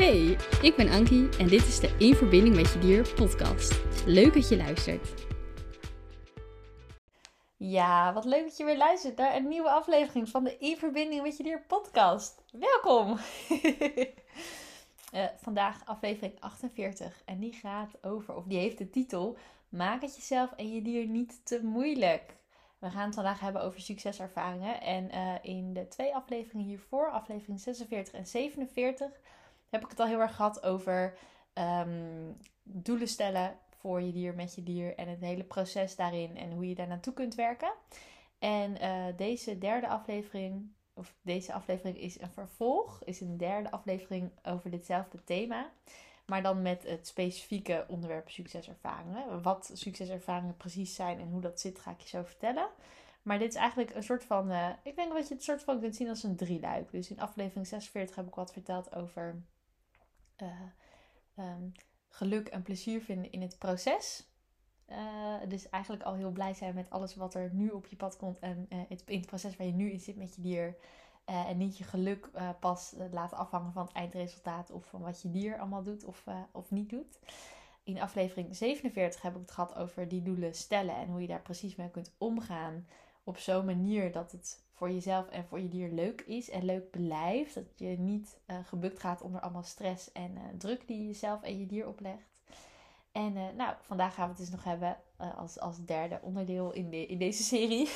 Hey, ik ben Ankie en dit is de In Verbinding met Je Dier podcast. Leuk dat je luistert. Ja, wat leuk dat je weer luistert naar een nieuwe aflevering van de In Verbinding met Je Dier podcast. Welkom! uh, vandaag aflevering 48 en die gaat over, of die heeft de titel Maak het jezelf en je dier niet te moeilijk. We gaan het vandaag hebben over succeservaringen. En uh, in de twee afleveringen hiervoor, aflevering 46 en 47, heb ik het al heel erg gehad over um, doelen stellen voor je dier, met je dier en het hele proces daarin en hoe je daar naartoe kunt werken. En uh, deze derde aflevering, of deze aflevering is een vervolg, is een derde aflevering over ditzelfde thema. Maar dan met het specifieke onderwerp succeservaringen. Wat succeservaringen precies zijn en hoe dat zit, ga ik je zo vertellen. Maar dit is eigenlijk een soort van. Uh, ik denk dat je het soort van kunt zien als een drieluik. Dus in aflevering 46 heb ik wat verteld over uh, um, geluk en plezier vinden in het proces. Uh, dus eigenlijk al heel blij zijn met alles wat er nu op je pad komt. En het, in het proces waar je nu in zit met je dier. En niet je geluk pas laten afhangen van het eindresultaat of van wat je dier allemaal doet of, of niet doet. In aflevering 47 heb ik het gehad over die doelen stellen en hoe je daar precies mee kunt omgaan. Op zo'n manier dat het voor jezelf en voor je dier leuk is en leuk blijft. Dat je niet gebukt gaat onder allemaal stress en druk die je jezelf en je dier oplegt. En uh, nou, vandaag gaan we het dus nog hebben als, als derde onderdeel in, de, in deze serie.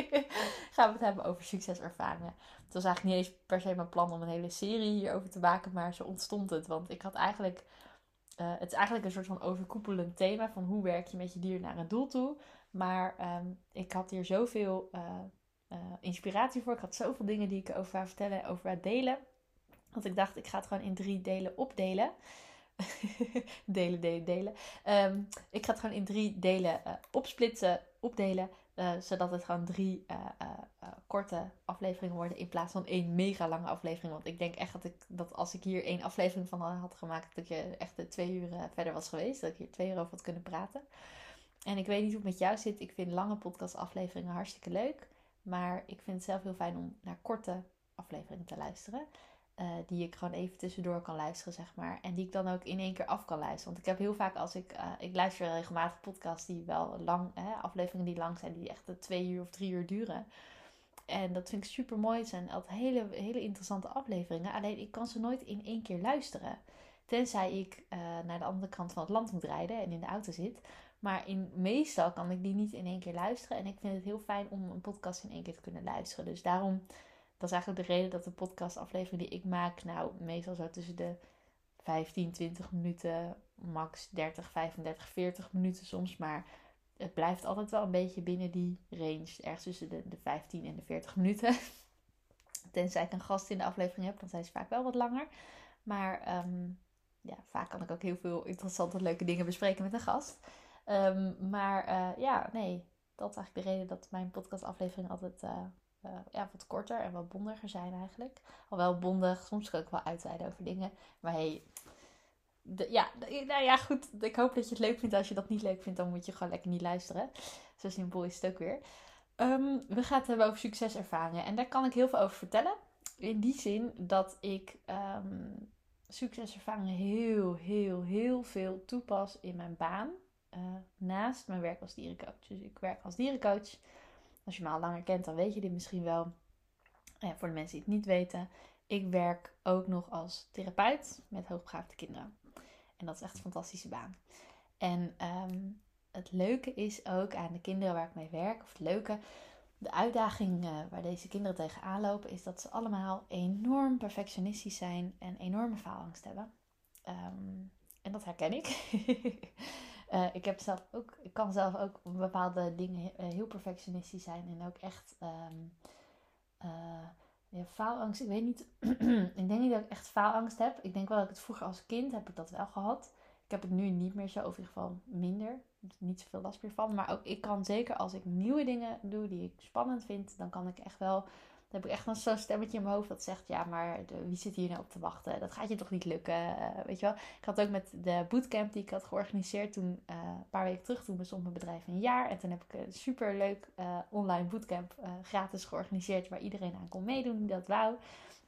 gaan we het hebben over succeservaringen. Het was eigenlijk niet eens per se mijn plan om een hele serie hierover te maken, maar zo ontstond het. Want ik had eigenlijk, het is eigenlijk een soort van overkoepelend thema van hoe werk je met je dier naar een doel toe. Maar um, ik had hier zoveel inspiratie voor. Ik had zoveel dingen die ik over wou vertellen en over wou delen. Dat ik dacht, ik ga het gewoon in drie delen opdelen. delen, delen, delen. Um, ik ga het gewoon in drie delen uh, opsplitsen, opdelen. Uh, zodat het gewoon drie korte afleveringen worden in plaats van één mega lange aflevering. Want ik denk echt dat, ik, dat als ik hier één aflevering van had gemaakt, dat je echt twee uur verder was geweest. Dat ik hier twee uur over had kunnen praten. En ik weet niet hoe het met jou zit. Ik vind lange podcastafleveringen hartstikke leuk. Maar ik vind het zelf heel fijn om naar korte afleveringen te luisteren. Uh, die ik gewoon even tussendoor kan luisteren, zeg maar. En die ik dan ook in één keer af kan luisteren. Want ik heb heel vaak als ik... Uh, ik luister regelmatig podcasts die wel lang... Hè, afleveringen die lang zijn. Die echt twee uur of drie uur duren. En dat vind ik super mooi. Het zijn altijd hele, hele interessante afleveringen. Alleen ik kan ze nooit in één keer luisteren. Tenzij ik uh, naar de andere kant van het land moet rijden en in de auto zit. Maar in, meestal kan ik die niet in één keer luisteren. En ik vind het heel fijn om een podcast in één keer te kunnen luisteren. Dus daarom dat is eigenlijk de reden dat de podcastaflevering die ik maak, nou, meestal zo tussen de 15, 20 minuten, max 30, 35, 40 minuten soms. Maar het blijft altijd wel een beetje binnen die range, ergens tussen de, de 15 en de 40 minuten. Tenzij ik een gast in de aflevering heb, dan zijn ze vaak wel wat langer. Maar um, ja, vaak kan ik ook heel veel interessante, leuke dingen bespreken met een gast. Um, maar uh, ja, nee, dat is eigenlijk de reden dat mijn podcastaflevering altijd uh, uh, ja, wat korter en wat bondiger zijn eigenlijk. Alwel bondig, soms kan ik wel uitweiden over dingen. Maar hey, de, ja, nou ja, goed. Ik hoop dat je het leuk vindt. Als je dat niet leuk vindt, dan moet je gewoon lekker niet luisteren. Zo simpel is het ook weer. Um, we gaan het hebben over succeservaringen. En daar kan ik heel veel over vertellen. In die zin dat ik um, succeservaringen heel, heel, heel veel toepas in mijn baan. Uh, naast mijn werk als dierencoach. Dus ik werk als dierencoach. Als je me al langer kent, dan weet je dit misschien wel. Voor de mensen die het niet weten, ik werk ook nog als therapeut met hoogbegaafde kinderen. En dat is echt een fantastische baan. En um, het leuke is ook aan de kinderen waar ik mee werk, of het leuke, de uitdaging uh, waar deze kinderen tegenaan lopen, is dat ze allemaal enorm perfectionistisch zijn en enorme faalangst hebben. Um, en dat herken ik. Uh, ik heb zelf ook, ik kan zelf ook bepaalde dingen heel perfectionistisch zijn en ook echt uh, ja, faalangst. Ik weet niet, ik denk niet dat ik echt faalangst heb. Ik denk wel dat ik het vroeger als kind heb ik dat wel gehad. Ik heb het nu niet meer zo, of in ieder geval minder. Niet zoveel last meer van. Maar ook ik kan zeker als ik nieuwe dingen doe die ik spannend vind, dan kan ik echt wel Dan heb ik echt nog zo'n stemmetje in mijn hoofd dat zegt: Ja, maar de, wie zit hier nou op te wachten? Dat gaat je toch niet lukken? Uh, weet je wel? Ik had ook met de bootcamp die ik had georganiseerd toen, uh, een paar weken terug, toen bestond mijn bedrijf een jaar. En toen heb ik een super leuk uh, online bootcamp gratis georganiseerd waar iedereen aan kon meedoen die dat wou.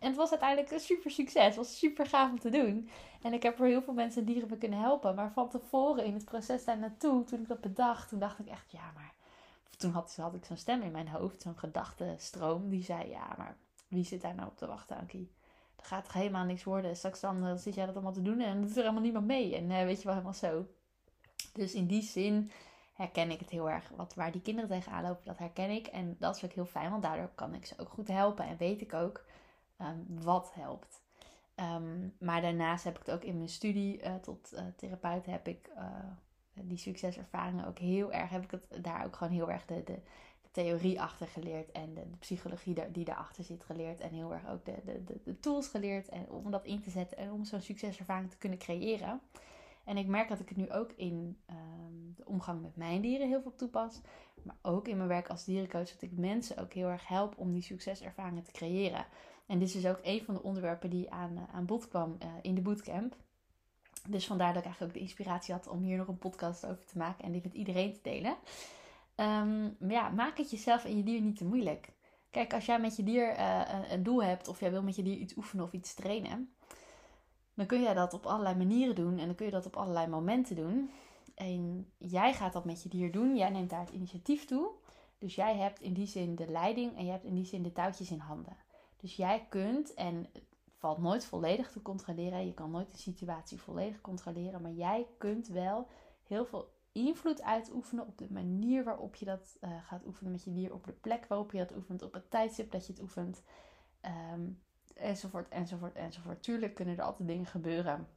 En het was uiteindelijk een super succes. Het was super gaaf om te doen. En ik heb er heel veel mensen en dieren me kunnen helpen. Maar van tevoren in het proces daar naartoe, toen ik dat bedacht, toen dacht ik echt, ja, maar. Toen had, had ik zo'n stem in mijn hoofd, zo'n gedachtenstroom, die zei: Ja, maar wie zit daar nou op te wachten, Ankie? Dat gaat toch helemaal niks worden. Straks dan, dan zit jij dat allemaal te doen en doet er helemaal niemand mee. En uh, weet je wel, helemaal zo. Dus in die zin herken ik het heel erg. Wat, waar die kinderen tegenaan lopen, dat herken ik. En dat is ook heel fijn, want daardoor kan ik ze ook goed helpen. En weet ik ook um, wat helpt. Um, maar daarnaast heb ik het ook in mijn studie uh, tot therapeut heb ik die succeservaringen ook heel erg, heb ik het daar ook gewoon heel erg de, de, theorie achter geleerd en de, de psychologie die, die daarachter zit geleerd en heel erg ook de, de, de, tools geleerd en om dat in te zetten en om zo'n succeservaring te kunnen creëren. En ik merk dat ik het nu ook in um, de omgang met mijn dieren heel veel toepas. Maar ook in mijn werk als dierencoach dat ik mensen ook heel erg help om die succeservaringen te creëren. En dit is dus ook een van de onderwerpen die aan, uh, aan bod kwam uh, in de bootcamp. Dus vandaar dat ik eigenlijk ook de inspiratie had om hier nog een podcast over te maken en dit met iedereen te delen. Um, maar ja, maak het jezelf en je dier niet te moeilijk. Kijk, als jij met je dier uh, een, een, doel hebt of jij wil met je dier iets oefenen of iets trainen, dan kun je dat op allerlei manieren doen en dan kun je dat op allerlei momenten doen. En jij gaat dat met je dier doen, jij neemt daar het initiatief toe. Dus jij hebt in die zin de leiding en je hebt in die zin de touwtjes in handen. Dus jij kunt, en valt nooit volledig te controleren, je kan nooit de situatie volledig controleren, maar jij kunt wel heel veel invloed uitoefenen op de manier waarop je dat uh, gaat oefenen met je dier, op de plek waarop je dat oefent, op het tijdstip dat je het oefent, um, enzovoort, enzovoort, enzovoort. Tuurlijk kunnen er altijd dingen gebeuren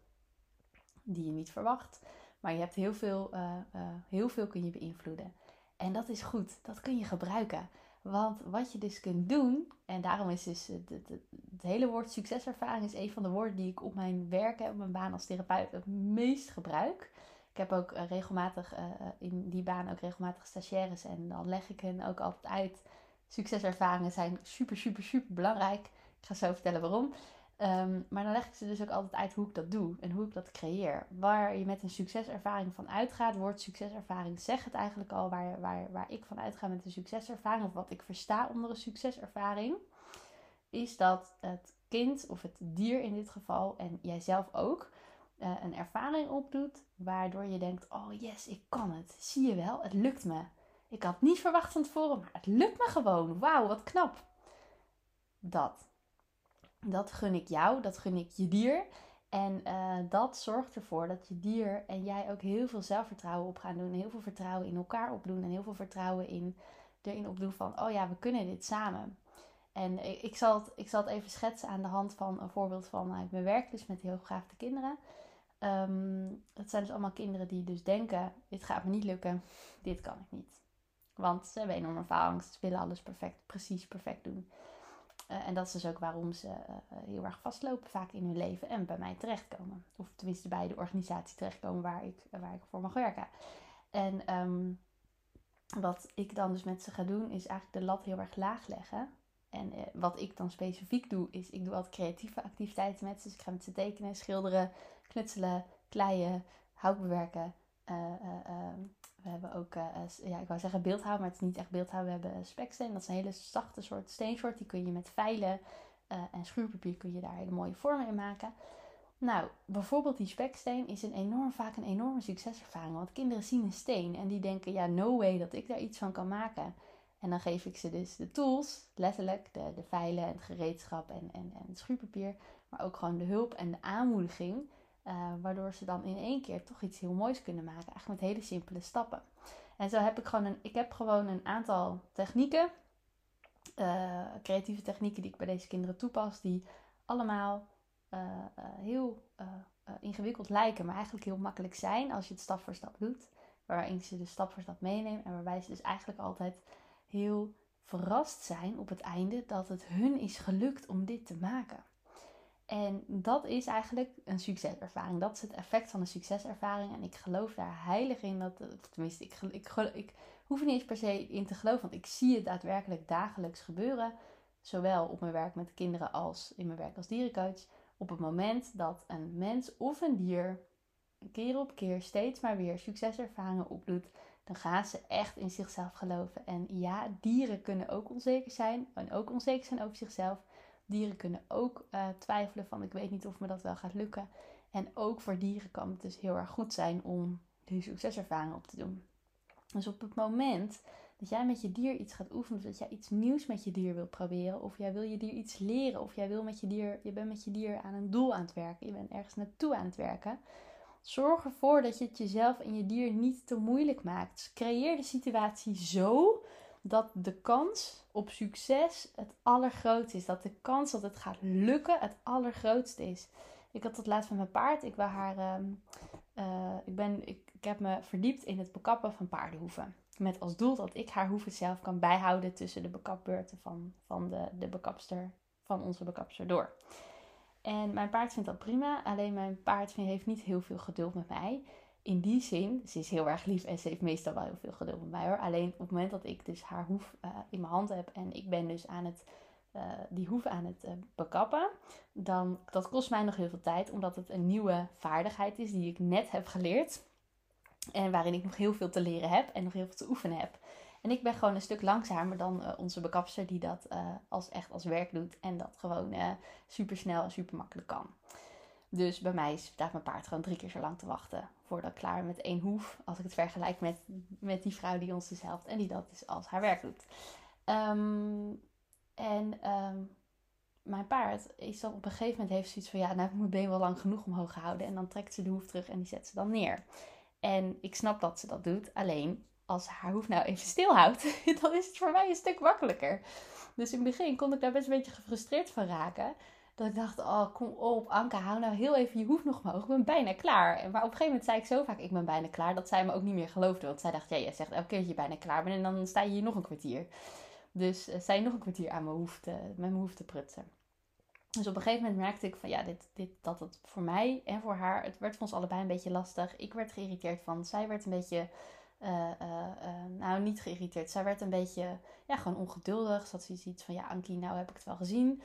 die je niet verwacht, maar je hebt heel veel, uh, uh, heel veel kun je beïnvloeden. En dat is goed, dat kun je gebruiken. Want wat je dus kunt doen, en daarom is dus het, het, hele woord succeservaring is een van de woorden die ik op mijn werk en op mijn baan als therapeut het meest gebruik. Ik heb ook uh, regelmatig uh, in die baan ook regelmatig stagiaires en dan leg ik hen ook altijd uit. Succeservaringen zijn super, super, super belangrijk. Ik ga zo vertellen waarom. Um, maar dan leg ik ze dus ook altijd uit hoe ik dat doe en hoe ik dat creëer. Waar je met een succeservaring van uitgaat, woord succeservaring zegt het eigenlijk al. Waar, waar, waar ik van uitga met een succeservaring, of wat ik versta onder een succeservaring, is dat het kind of het dier in dit geval, en jijzelf ook, uh, een ervaring opdoet waardoor je denkt: oh yes, ik kan het. Zie je wel, het lukt me. Ik had niet verwacht van tevoren, maar het lukt me gewoon. Wauw, wat knap. Dat. Dat gun ik jou, dat gun ik je dier. En uh, dat zorgt ervoor dat je dier en jij ook heel veel zelfvertrouwen op gaan doen. Heel veel vertrouwen in elkaar opdoen. En heel veel vertrouwen in, erin opdoen van, oh ja, we kunnen dit samen. En ik zal, het, ik zal het even schetsen aan de hand van een voorbeeld vanuit mijn werk. Dus met heel de kinderen. Um, dat zijn dus allemaal kinderen die dus denken, dit gaat me niet lukken. Dit kan ik niet. Want ze hebben enorme faalangst. Ze willen alles perfect, precies perfect doen. Uh, en dat is dus ook waarom ze uh, heel erg vastlopen vaak in hun leven en bij mij terechtkomen. Of tenminste bij de organisatie terechtkomen waar ik, waar ik voor mag werken. En um, wat ik dan dus met ze ga doen, is eigenlijk de lat heel erg laag leggen. En wat ik dan specifiek doe, is ik doe altijd creatieve activiteiten met ze. Dus ik ga met ze tekenen, schilderen, knutselen, kleien, hout bewerken. Ehm, we hebben ook, uh, ja, ik wou zeggen beeldhouw, maar het is niet echt beeldhouw. We hebben speksteen. Dat is een hele zachte soort steensoort. Die kun je met veilen uh, en schuurpapier kun je daar hele mooie vormen in maken. Nou, bijvoorbeeld die speksteen is een enorm, vaak een enorme succeservaring. Want kinderen zien een steen en die denken, ja, no way dat ik daar iets van kan maken. En dan geef ik ze dus de tools, letterlijk, de, de veilen en het gereedschap en, en, en het schuurpapier. Maar ook gewoon de hulp en de aanmoediging uh, waardoor ze dan in één keer toch iets heel moois kunnen maken. Eigenlijk met hele simpele stappen. En zo heb ik gewoon een, ik heb gewoon een aantal technieken, uh, creatieve technieken die ik bij deze kinderen toepas, die allemaal uh, heel ingewikkeld lijken, maar eigenlijk heel makkelijk zijn als je het stap voor stap doet. Waarin ze dus stap voor stap meenemen en waarbij ze dus eigenlijk altijd heel verrast zijn op het einde dat het hun is gelukt om dit te maken. En dat is eigenlijk een succeservaring. Dat is het effect van een succeservaring. En ik geloof daar heilig in. Dat, tenminste, ik, ik, ik, ik hoef er niet eens per se in te geloven. Want ik zie het daadwerkelijk dagelijks gebeuren. zowel op mijn werk met kinderen als in mijn werk als dierencoach, op het moment dat een mens of een dier keer op keer steeds maar weer succeservaringen opdoet, dan gaan ze echt in zichzelf geloven. En ja, dieren kunnen ook onzeker zijn en ook onzeker zijn over zichzelf. Dieren kunnen ook uh, twijfelen van ik weet niet of me dat wel gaat lukken. En ook voor dieren kan het dus heel erg goed zijn om die succeservaring op te doen. Dus op het moment dat jij met je dier iets gaat oefenen, dat jij iets nieuws met je dier wil proberen, of jij wil je dier iets leren, of jij wil met je dier, je bent met je dier aan een doel aan het werken, je bent ergens naartoe aan het werken, zorg ervoor dat je het jezelf en je dier niet te moeilijk maakt. Creëer de situatie zo dat de kans op succes het allergrootste is. Dat de kans dat het gaat lukken het allergrootste is. Ik had dat laatst met mijn paard. Ik, haar, ehm, eh, ik, ben, ik, heb me verdiept in het bekappen van paardenhoeven. Met als doel dat ik haar hoeven zelf kan bijhouden tussen de bekapbeurten van, van de, de bekapster, van onze bekapster door. En mijn paard vindt dat prima, alleen mijn paard heeft niet heel veel geduld met mij. In die zin, ze is heel erg lief en ze heeft meestal wel heel veel geduld met mij hoor. Alleen op het moment dat ik dus haar hoef uh, in mijn hand heb en ik ben dus aan het uh, die hoeven aan het uh, bekappen, dan dat kost mij nog heel veel tijd, omdat het een nieuwe vaardigheid is die ik net heb geleerd. En waarin ik nog heel veel te leren heb en nog heel veel te oefenen heb. En ik ben gewoon een stuk langzamer dan onze bekapster die dat als echt als werk doet en dat gewoon super snel en super makkelijk kan. Dus bij mij staat mijn paard gewoon drie keer zo lang te wachten voordat ik klaar met één hoef. Als ik het vergelijk met, met die vrouw die ons dus helpt en die dat dus als haar werk doet. Um, en um, mijn paard is dan op een gegeven moment heeft zoiets van ja, nou heb ik mijn been wel lang genoeg omhoog gehouden. En dan trekt ze de hoef terug en die zet ze dan neer. En ik snap dat ze dat doet. Alleen als haar hoef nou even stilhoudt, dan is het voor mij een stuk makkelijker. Dus in het begin kon ik daar best een beetje gefrustreerd van raken. Dat ik dacht, oh kom op Anke, hou nou heel even je hoef nog omhoog. Ik ben bijna klaar. Maar op een gegeven moment zei ik zo vaak, ik ben bijna klaar. Dat zij me ook niet meer geloofde. Want zij dacht, ja, jij zegt elke keer dat je bijna klaar bent. En dan sta je hier nog een kwartier. Dus uh, zij nog een kwartier aan mijn hoef te, met mijn hoef te prutsen. Dus op een gegeven moment merkte ik van ja, dit, dit, dat het voor mij en voor haar, het werd voor ons allebei een beetje lastig. Ik werd geïrriteerd van, zij werd een beetje, uh, nou niet geïrriteerd, zij werd een beetje, ja, gewoon ongeduldig. Ze had zoiets van, ja Ankie, nou heb ik het wel gezien.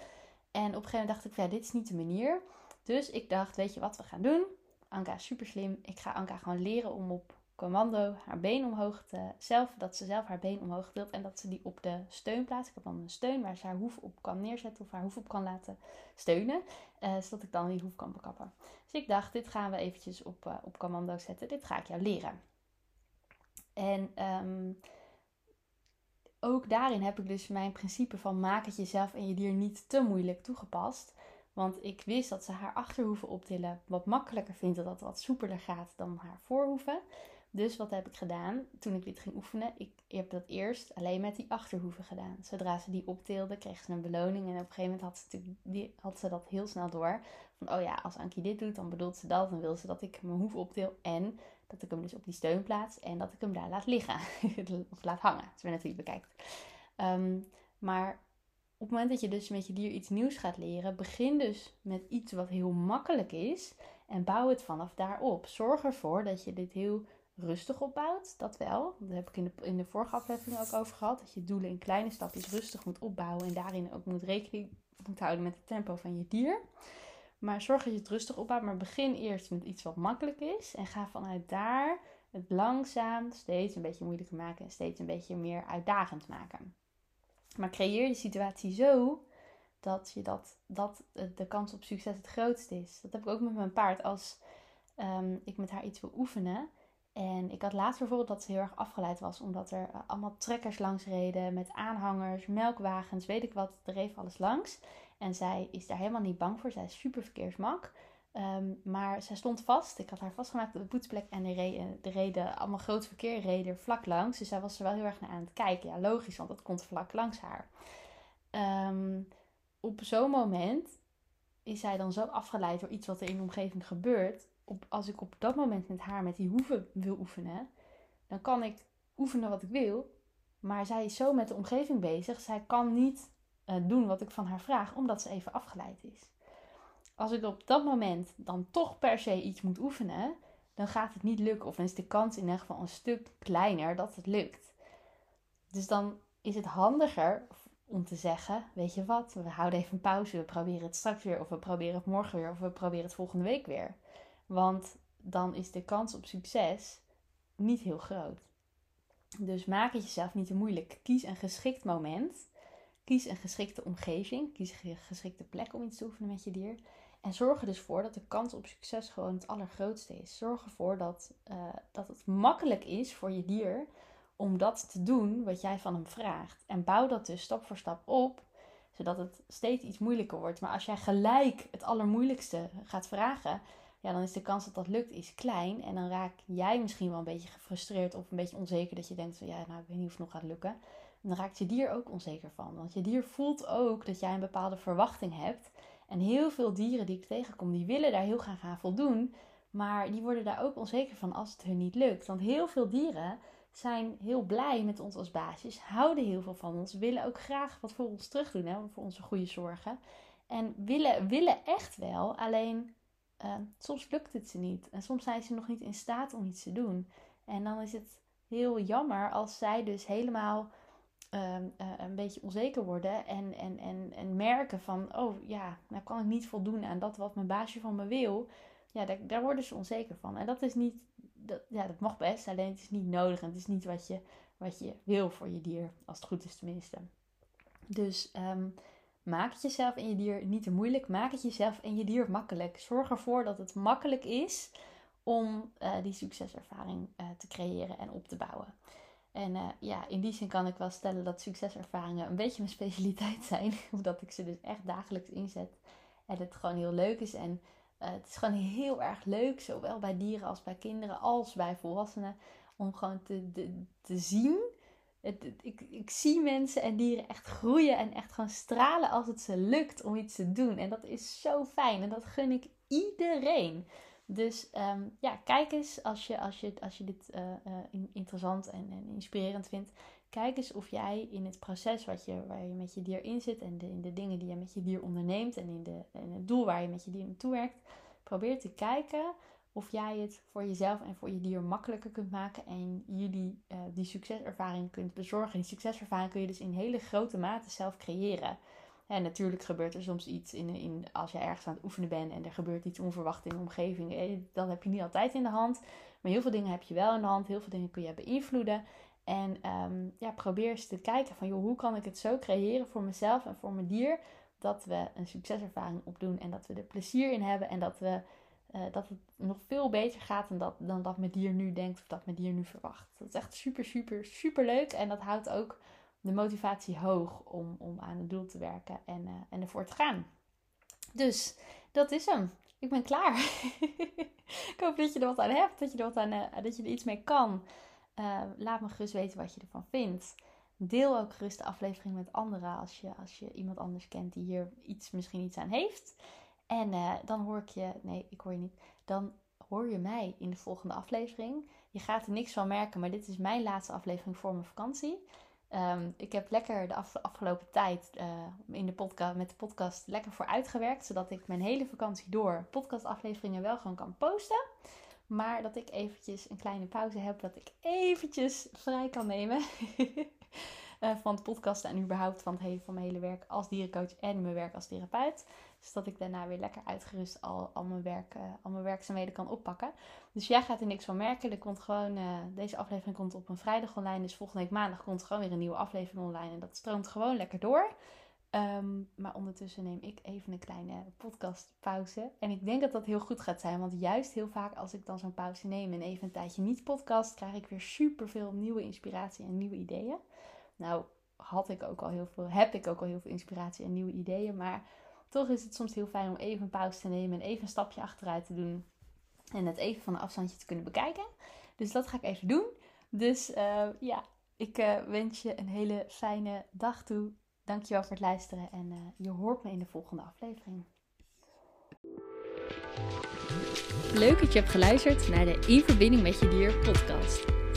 En op een gegeven moment dacht ik ja, dit is niet de manier. Dus ik dacht, weet je wat we gaan doen? Anka is super slim. Ik ga Anka gewoon leren om op commando haar been omhoog te, zelf, dat ze zelf haar been omhoog tilt en dat ze die op de steun plaatst. Ik heb dan een steun waar ze haar hoef op kan neerzetten of haar hoef op kan laten steunen, uh, zodat ik dan die hoef kan bekappen. Dus ik dacht, dit gaan we eventjes op, uh, op commando zetten. Dit ga ik jou leren. En um, ook daarin heb ik dus mijn principe van maak het jezelf en je dier niet te moeilijk toegepast. Want ik wist dat ze haar achterhoeven optillen wat makkelijker vindt, dat dat wat soepeler gaat dan haar voorhoeven. Dus wat heb ik gedaan toen ik dit ging oefenen? Ik heb dat eerst alleen met die achterhoeven gedaan. Zodra ze die optilde, kreeg ze een beloning. En op een gegeven moment had ze, had ze dat heel snel door. Van, oh ja, als Ankie dit doet, dan bedoelt ze dat. Dan wil ze dat ik mijn hoef optil. En dat ik hem dus op die steun plaats. En dat ik hem daar laat liggen. of laat hangen, als je wie bekijkt. Um, maar op het moment dat je dus met je dier iets nieuws gaat leren, begin dus met iets wat heel makkelijk is. En bouw het vanaf daarop. Zorg ervoor dat je dit heel rustig opbouwt. Dat wel. Daar heb ik in de, in de vorige aflevering ook over gehad. Dat je doelen in kleine stapjes rustig moet opbouwen. En daarin ook moet rekening moet houden met het tempo van je dier. Maar zorg dat je het rustig opbouwt. Maar begin eerst met iets wat makkelijk is. En ga vanuit daar het langzaam steeds een beetje moeilijker maken. En steeds een beetje meer uitdagend maken. Maar creëer de situatie zo dat, je dat, dat de kans op succes het grootste is. Dat heb ik ook met mijn paard. Als um, ik met haar iets wil oefenen en ik had laatst bijvoorbeeld dat ze heel erg afgeleid was, omdat er eh, allemaal trekkers langs reden met aanhangers, melkwagens, weet ik wat. Er reed alles langs. En zij is daar helemaal niet bang voor. Zij is super verkeersmak. Um, maar zij stond vast. Ik had haar vastgemaakt op de poetsplek. En er reden, reden allemaal groot verkeer reden vlak langs. Dus zij was er wel heel erg naar aan het kijken. Ja, logisch, want dat komt vlak langs haar. Um, op zo'n moment is zij dan zo afgeleid door iets wat er in de omgeving gebeurt op, als ik op dat moment met haar met die hoeven wil oefenen, dan kan ik oefenen wat ik wil. Maar zij is zo met de omgeving bezig. Zij kan niet doen wat ik van haar vraag, omdat ze even afgeleid is. Als ik op dat moment dan toch per se iets moet oefenen, dan gaat het niet lukken. Of dan is de kans in ieder geval een stuk kleiner dat het lukt. Dus dan is het handiger om te zeggen, weet je wat, we houden even een pauze, we proberen het straks weer, of we proberen het morgen weer, of we proberen het volgende week weer. Want dan is de kans op succes niet heel groot. Dus maak het jezelf niet te moeilijk. Kies een geschikt moment. Kies een geschikte omgeving. Kies een geschikte plek om iets te oefenen met je dier. En zorg er dus voor dat de kans op succes gewoon het allergrootste is. Zorg ervoor dat, uh, dat het makkelijk is voor je dier om dat te doen wat jij van hem vraagt. En bouw dat dus stap voor stap op, zodat het steeds iets moeilijker wordt. Maar als jij gelijk het allermoeilijkste gaat vragen, ja, dan is de kans dat dat lukt is klein. En dan raak jij misschien wel een beetje gefrustreerd of een beetje onzeker dat je denkt van ja, nou ik weet niet of het nog gaat lukken. Dan raakt je dier ook onzeker van. Want je dier voelt ook dat jij een bepaalde verwachting hebt. En heel veel dieren die ik tegenkom, die willen daar heel graag aan voldoen. Maar die worden daar ook onzeker van als het hun niet lukt. Want heel veel dieren zijn heel blij met ons als baasjes, houden heel veel van ons, willen ook graag wat voor ons terug doen, hè, voor onze goede zorgen. En willen, willen echt wel, alleen uh, soms lukt het ze niet. En soms zijn ze nog niet in staat om iets te doen. En dan is het heel jammer als zij dus helemaal uh, uh, een beetje onzeker worden en, en, en, en merken van, oh ja, nou kan ik niet voldoen aan dat wat mijn baasje van me wil. Ja, daar, daar worden ze onzeker van. En dat is niet dat, ja, dat mag best, alleen het is niet nodig en het is niet wat je, wat je wil voor je dier, als het goed is tenminste. Dus um, maak het jezelf en je dier niet te moeilijk, maak het jezelf en je dier makkelijk. Zorg ervoor dat het makkelijk is om uh, die succeservaring uh, te creëren en op te bouwen. En uh, ja, in die zin kan ik wel stellen dat succeservaringen een beetje mijn specialiteit zijn, omdat ik ze dus echt dagelijks inzet en het gewoon heel leuk is en uh, het is gewoon heel erg leuk, zowel bij dieren als bij kinderen als bij volwassenen, om gewoon te, te, te zien. Het, ik, ik zie mensen en dieren echt groeien en echt gewoon stralen als het ze lukt om iets te doen. En dat is zo fijn en dat gun ik iedereen. Dus um, ja, kijk eens als je, als je, als je dit uh, uh, interessant en, en, inspirerend vindt. Kijk eens of jij in het proces wat je, waar je met je dier in zit en in de dingen die je met je dier onderneemt en in, de, in het doel waar je met je dier naartoe werkt, probeer te kijken of jij het voor jezelf en voor je dier makkelijker kunt maken en jullie uh, die succeservaring kunt bezorgen. Die succeservaring kun je dus in hele grote mate zelf creëren. En natuurlijk gebeurt er soms iets in, in, als je ergens aan het oefenen bent en er gebeurt iets onverwacht in de omgeving. Eh, dat heb je niet altijd in de hand. Maar heel veel dingen heb je wel in de hand. Heel veel dingen kun je beïnvloeden. En um, ja, probeer eens te kijken van joh, hoe kan ik het zo creëren voor mezelf en voor mijn dier. Dat we een succeservaring opdoen en dat we er plezier in hebben. En dat, we, uh, dat het nog veel beter gaat dan dat, dan dat mijn dier nu denkt of dat mijn dier nu verwacht. Dat is echt super, super, super leuk. En dat houdt ook de motivatie hoog om, om aan het doel te werken en, uh, en ervoor te gaan. Dus dat is hem. Ik ben klaar. ik hoop dat je er wat aan hebt, dat je er, wat aan, uh, dat je er iets mee kan. Uh, laat me gerust weten wat je ervan vindt. Deel ook gerust de aflevering met anderen als je, als je iemand anders kent die hier iets, misschien iets aan heeft. En dan hoor ik je, nee, ik hoor je niet. Dan hoor je mij in de volgende aflevering. Je gaat er niks van merken, maar dit is mijn laatste aflevering voor mijn vakantie. Um, ik heb lekker de af, afgelopen tijd uh, in de podcast, met de podcast lekker voor uitgewerkt. Zodat ik mijn hele vakantie door podcastafleveringen wel gewoon kan posten. Maar dat ik eventjes een kleine pauze heb. Dat ik eventjes vrij kan nemen. uh, van het podcasten en überhaupt van, het hele, van mijn hele werk als dierencoach en mijn werk als therapeut. Dus dat ik daarna weer lekker uitgerust al, al, mijn, werk, uh, al mijn werkzaamheden kan oppakken. Dus jij gaat er niks van merken. Er komt gewoon, uh, deze aflevering komt op een vrijdag online. Dus volgende week maandag komt gewoon weer een nieuwe aflevering online. En dat stroomt gewoon lekker door. Um, maar ondertussen neem ik even een kleine podcastpauze. En ik denk dat dat heel goed gaat zijn. Want juist heel vaak als ik dan zo'n pauze neem en even een tijdje niet podcast, krijg ik weer super veel nieuwe inspiratie en nieuwe ideeën. Nou, had ik ook al heel veel, heb ik ook al heel veel inspiratie en nieuwe ideeën. Maar toch is het soms heel fijn om even een pauze te nemen en even een stapje achteruit te doen. En het even van een afstandje te kunnen bekijken. Dus dat ga ik even doen. Dus uh, ja, ik uh, wens je een hele fijne dag toe. Dankjewel voor het luisteren en uh, je hoort me in de volgende aflevering. Leuk dat je hebt geluisterd naar de In Verbinding met Je Dier podcast.